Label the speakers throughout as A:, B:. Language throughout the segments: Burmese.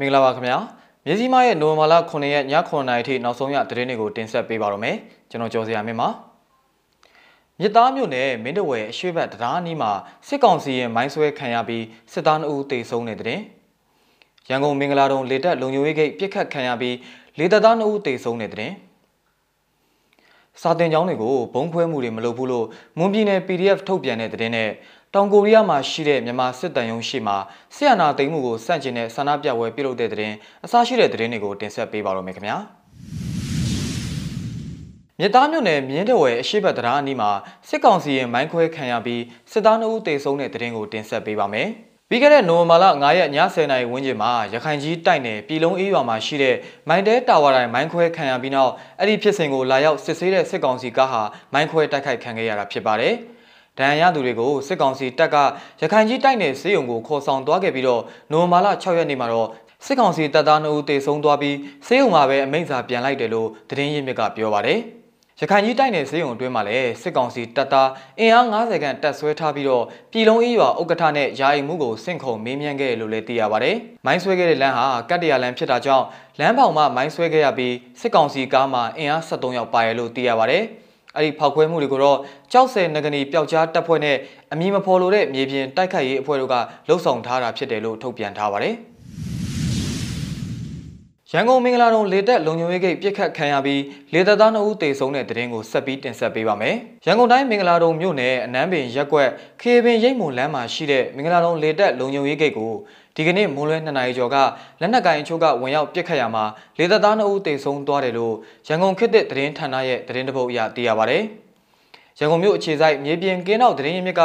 A: မင်္ဂလာပါခင်ဗျာမြစည်းမရဲ့နိုဝင်ဘာလ9ရက်ည9:00နာရီထိနောက်ဆုံးရသတင်းတွေကိုတင်ဆက်ပေးပါရမယ်ကျွန်တော်ကျော်စရာမင်းပါမြစ်သားမြို့နယ်မင်းတဝယ်အရှိတ်တရားနီးမှာစစ်ကောင်စီရဲ့မိုင်းဆွဲခံရပြီးစစ်သား2ဦးတေဆုံးတဲ့တဲ့ရန်ကုန်မင်္ဂလာတုံလေတက်လုံညိုရေးဂိတ်ပြစ်ခတ်ခံရပြီးလေတပ်သား2ဦးတေဆုံးတဲ့တဲ့စာတင်ကျောင်းတွေကိုဘုံခွဲမှုတွေမလုပ်ဘူးလို့မွန်ပြည်နယ် PDF ထုတ်ပြန်တဲ့တဲ့နဲ့ တောင်ကိုရီးယားမှာရှိတဲ့မြန်မာစစ်တမ်းရုံးရှိမှာဆီယနာသိမ်းမှုကိုစန့်ကျင်တဲ့ဆန္ဒပြပွဲပြုလုပ်တဲ့တဲ့အစရှိတဲ့သတင်းတွေကိုတင်ဆက်ပေးပါရမယ်ခင်ဗျာမြစ်သားမြို့နယ်မြင်းတဝယ်အရှိတ်တရားအနီးမှာစစ်ကောင်စီရဲ့မိုင်းခွဲခံရပြီးစစ်သား2ဦးတေဆုံးတဲ့သတင်းကိုတင်ဆက်ပေးပါမယ်ပြီးခဲ့တဲ့နိုဝင်ဘာလ9ရက်ည10:00နာရီဝန်းကျင်မှာရခိုင်ကြီးတိုက်နယ်ပြည်လုံးအေးရွာမှာရှိတဲ့မိုင်းတဲတာဝါတိုင်းမိုင်းခွဲခံရပြီးနောက်အဲ့ဒီဖြစ်စဉ်ကိုလာရောက်စစ်ဆေးတဲ့စစ်ကောင်စီကားဟာမိုင်းခွဲတိုက်ခိုက်ခံခဲ့ရတာဖြစ်ပါတယ်။ ဒဏ်ရာရသူတွေကိုစစ်ကောင်စီတပ်ကရခိုင်ကြီးတိုက်နယ်စေယုံကိုခေါ်ဆောင်သွားခဲ့ပြီးတော့နိုဝင်ဘာလ6ရက်နေ့မှာတော့စစ်ကောင်စီတပ်သား2ဦးတေဆုံးသွားပြီးစေယုံမှာပဲအမိန့်စာပြန်လိုက်တယ်လို့သတင်းရင်းမြစ်ကပြောပါတယ်ရခိုင်ကြီးတိုက်နယ်စေယုံအတွင်းမှာလည်းစစ်ကောင်စီတပ်သားအင်အား90ခန့်တပ်ဆွဲထားပြီးတော့ပြည်လုံးအေးရွာဥက္ကဋ္ဌနဲ့ယာယီမှုကိုစင့်ခုံမေးမြန်းခဲ့လို့လည်းသိရပါတယ်။မိုင်းဆွဲခဲ့တဲ့လမ်းဟာကတ်တရလမ်းဖြစ်တာကြောင့်လမ်းပေါင်မှာမိုင်းဆွဲခဲ့ရပြီးစစ်ကောင်စီကားမှာအင်အား73ယောက်ပါရလို့သိရပါတယ်။ အဲ့ဒီဖောက်ခွဲမှုတွေကိုတော့ကြောက်စဲနဂနီပျောက်ကြားတပ်ဖွဲ့နဲ့အမည်မဖော်လိုတဲ့မြေပြင်တိုက်ခိုက်ရေးအဖွဲ့တို့ကလှုပ်ဆောင်ထားတာဖြစ်တယ်လို့ထုတ်ပြန်ထားပါတယ်။ ရန်ကုန်မင်္ဂလာတုံလေတက်လုံခြုံရေးဂိတ်ပြစ်ခတ်ခံရပြီးလေတပ်သား2ဦးတေဆုံးတဲ့တဲ့ရင်ကိုဆက်ပြီးတင်ဆက်ပေးပါမယ်။ရန်ကုန်တိုင်းမင်္ဂလာတုံမြို့နယ်အနန်းပင်ရက်ကွက်ခေပင်ရိတ်မုံလမ်းမှာရှိတဲ့မင်္ဂလာတုံလေတက်လုံခြုံရေးဂိတ်ကိုဒီကနေ့မွန်းလွဲ2နာရီကျော်ကလက်နက်ကိုင်အချို့ကဝင်ရောက်ပစ်ခတ်ရမှာလေတပ်သား2ဦးတေဆုံးသွားတယ်လို့ရန်ကုန်ခေတ်သစ်သတင်းဌာနရဲ့သတင်းတပုတ်အရသိရပါဗျ။ ရန်ကုန်မြို့အခြေစိုက်မြေပြင်ကင်းနောက်သတင်းရင်းမြစ်က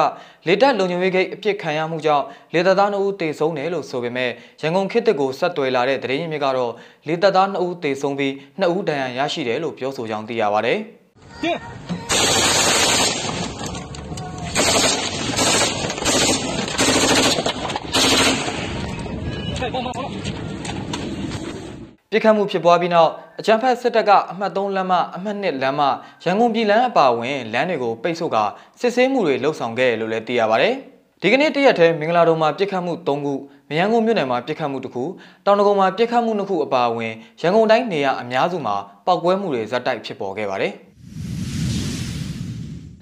A: လေတပ်လုံခြုံရေးဂိတ်အပြစ်ခံရမှုကြောင့်လေတပ်သား2ဦးတေဆုံးတယ်လို့ဆိုပေမဲ့ရန်ကုန်ခေတ်တစ်ကိုဆက်သွယ်လာတဲ့သတင်းရင်းမြစ်ကတော့လေတပ်သား2ဦးတေဆုံးပြီး2ဦးဒဏ်ရာရရှိတယ်လို့ပြောဆိုကြောင်းသိရပါဗျ။ ပြစ်ခတ်မှုဖြစ်ပွားပြီးနောက်အကြမ်းဖက်စစ်တပ်ကအမှတ်3လမ်းမအမှတ်2လမ်းမရန်ကုန်ပြည်လမ်းအပါအဝင်လမ်းတွေကိုပိတ်ဆို့ကာစစ်ဆေးမှုတွေလှုပ်ဆောင်ခဲ့လို့လည်းသိရပါဗျ။ဒီကနေ့တရက်ထဲမင်္ဂလာတုံမှာပြစ်ခတ်မှု3ခုမရန်ကုန်မြို့နယ်မှာပြစ်ခတ်မှုတစ်ခုတောင်တကုံမှာပြစ်ခတ်မှု2ခုအပါအဝင်ရန်ကုန်တိုင်းနေရာအများစုမှာပောက်ကွဲမှုတွေဇက်တိုက်ဖြစ်ပေါ်ခဲ့ပါတယ်။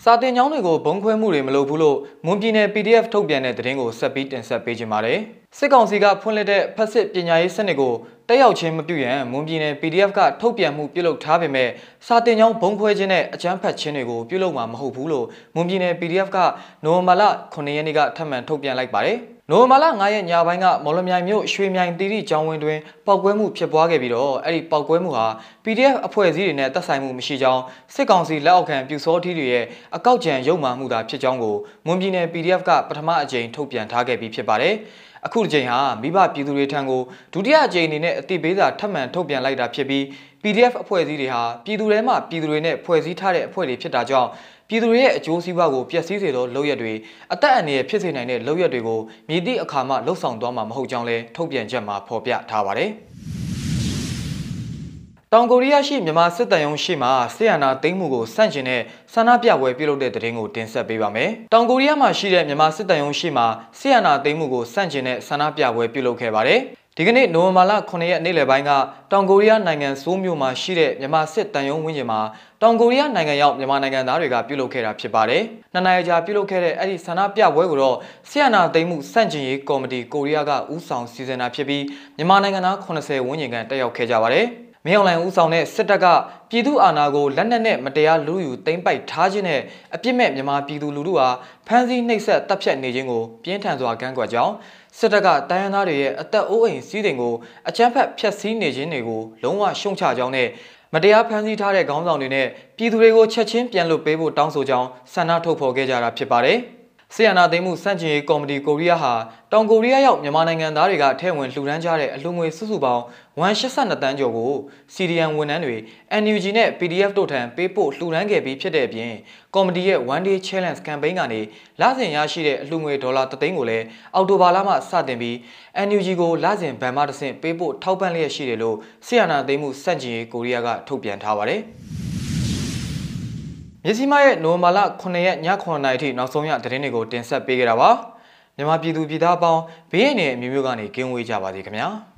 A: စာတင်ကျောင်းတွေကိုဘုံခွဲမှုတွေမလုပ်ဘူးလို့မွန်ပြည်နယ် PDF ထုတ်ပြန်တဲ့သတင်းကိုဆက်ပြီးတင်ဆက်ပေးကြပါမယ်။စစ်ကောင်စီကဖွင့်လှစ်တဲ့ဖက်စစ်ပညာရေးစနစ်ကိုတက်ရောက်ခြင်းမပြုရန်မွန်ပြည်နယ် PDF ကထုတ်ပြန်မှုပြုလုပ်ထားပေမဲ့စာတင်ကျောင်းဘုံခွဲခြင်းနဲ့အကြမ်းဖက်ခြင်းတွေကိုပြုလုပ်မှာမဟုတ်ဘူးလို့မွန်ပြည်နယ် PDF ကနိုဝင်ဘာလ9ရက်နေ့ကထပ်မံထုတ်ပြန်လိုက်ပါတယ်။ နိုဝင်ဘာလ9ရက်ညပိုင်းကမော်လမြိုင်မြို့ရွှေမြိုင်တီရီကျောင်းဝင်းတွင်ပောက်ကွဲမှုဖြစ်ပွားခဲ့ပြီးတော့အဲ့ဒီပောက်ကွဲမှုဟာ PDF အဖွဲ့အစည်းတွေနဲ့သက်ဆိုင်မှုမရှိကြောင်းစစ်ကောင်စီလက်အောက်ခံပြူစောထီးတွေရဲ့အကောက်ကြံရုံမှမှုသာဖြစ်ကြောင်းကိုမွန်ပြည်နယ် PDF ကပထမအကြိမ်ထုတ်ပြန်ထားခဲ့ပြီးဖြစ်ပါတယ်။အခုတစ်ကြိမ်ဟာမိဘပြည်သူတွေထံကိုဒုတိယအကြိမ်အနေနဲ့အတိပေးစာထပ်မံထုတ်ပြန်လိုက်တာဖြစ်ပြီး PDF အဖွဲ့အစည်းတွေဟာပြည်သူတွေမှပြည်သူတွေနဲ့ဖွဲ့စည်းထားတဲ့အဖွဲ့တွေဖြစ်တာကြောင့်ပြည်သူတွေရဲ့အကျိုးစီးပွားကိုပျက်စီးစေသောလုပ်ရက်တွေအသက်အန္တရာယ်ဖြစ်စေနိုင်တဲ့လုပ်ရက်တွေကိုမြည်သည့်အခါမှလှုံ့ဆော်သွားမှာမဟုတ်ကြောင်းလည်းထုတ်ပြန်ချက်မှာဖော်ပြထားပါတယ်။တောင်ကိုရီးယားရှိမြန်မာစစ်တပ်ရုံးရှိမှဆီယနာသိမ်းမှုကိုစန့်ကျင်တဲ့ဆန္ဒပြပွဲပြုလုပ်တဲ့တဲ့ရင်ကိုတင်ဆက်ပေးပါမယ်။တောင်ကိုရီးယားမှာရှိတဲ့မြန်မာစစ်တပ်ရုံးရှိမှဆီယနာသိမ်းမှုကိုစန့်ကျင်တဲ့ဆန္ဒပြပွဲပြုလုပ်ခဲ့ပါတယ်။ ဒီကနေ့နိုဝင်ဘာလ9ရက်နေ့လယ်ပိုင်းကတောင်ကိုရီးယားနိုင်ငံဆိုးမြို့မှာရှိတဲ့မြန်မာစစ်တန်ယုံဝင်းကျင်မှာတောင်ကိုရီးယားနိုင်ငံရောက်မြန်မာနိုင်ငံသားတွေကပြုလုပ်ခဲ့တာဖြစ်ပါတယ်။နှစ်နိုင်ငံကြာပြုလုပ်ခဲ့တဲ့အဲ့ဒီဆန္ဒပြပွဲကိုတော့ဆီယနာသိမ်းမှုစန့်ကျင်ရေးကော်မတီကိုရီးယားကဦးဆောင်စီစဉ်တာဖြစ်ပြီးမြန်မာနိုင်ငံသား80ဝန်းကျင်ခန့်တက်ရောက်ခဲ့ကြပါတယ်။ မင်းအောင်လှိုင်ဦးဆောင်တဲ့စစ်တပ်ကပြည်သူအာဏာကိုလက်နက်နဲ့မတရားလူယူသိမ်းပိုက်ထားခြင်းနဲ့အပြစ်မဲ့မြန်မာပြည်သူလူထုဟာဖမ်းဆီးနှိပ်စက်တပ်ဖြတ်နေခြင်းကိုပြင်းထန်စွာကန့်ကွက်ကြောင်းစစ်တပ်ကတိုင်းရင်းသားတွေရဲ့အသက်အိုးအိမ်စီးတဲ့ကိုအကြမ်းဖက်ဖျက်ဆီးနေခြင်းတွေကိုလုံးဝရှုံချကြောင်းနဲ့မတရားဖမ်းဆီးထားတဲ့ခေါင်းဆောင်တွေနဲ့ပြည်သူတွေကိုချက်ချင်းပြန်လွတ်ပေးဖို့တောင်းဆိုကြောင်းဆန္ဒထုတ်ဖော်ခဲ့ကြတာဖြစ်ပါတယ်။ ဆီယနာသိမ်းမှုစန့်ကျင်ရေးကော်မတီကိုရီးယားဟာတောင်ကိုရီးယားရောက်မြန်မာနိုင်ငံသားတွေကထဲဝင်လှူဒန်းကြတဲ့အလှူငွေစုစုပေါင်း182တန်းကျော်ကို CDN ဝန်ထမ်းတွေ NUG နဲ့ PDF တို့ထံပေးပို့လှူဒန်းခဲ့ပြီးဖြစ်တဲ့အပြင်ကော်မတီရဲ့ One Day Challenge Campaign ကနေလစဉ်ရရှိတဲ့အလှူငွေဒေါ်လာ3သိန်းကိုလည်းအောက်တိုဘာလမှစတင်ပြီး NUG ကိုလစဉ်ဗန်မတစ်ဆင့်ပေးပို့ထောက်ပံ့လျက်ရှိတယ်လို့ဆီယနာသိမ်းမှုစန့်ကျင်ရေးကိုရီးယားကထုတ်ပြန်ထားပါတယ်။ မြစီမရဲ့နိုဝင်ဘာလ9ရက်ည9:00နာရီထိနောက်ဆုံးရသတင်းတွေကိုတင်ဆက်ပေးကြတာပါမြန်မာပြည်သူပြည်သားအပေါင်းဘေးရန်တွေအမျိုးမျိုးကနေကင်းဝေးကြပါစေခင်ဗျာ။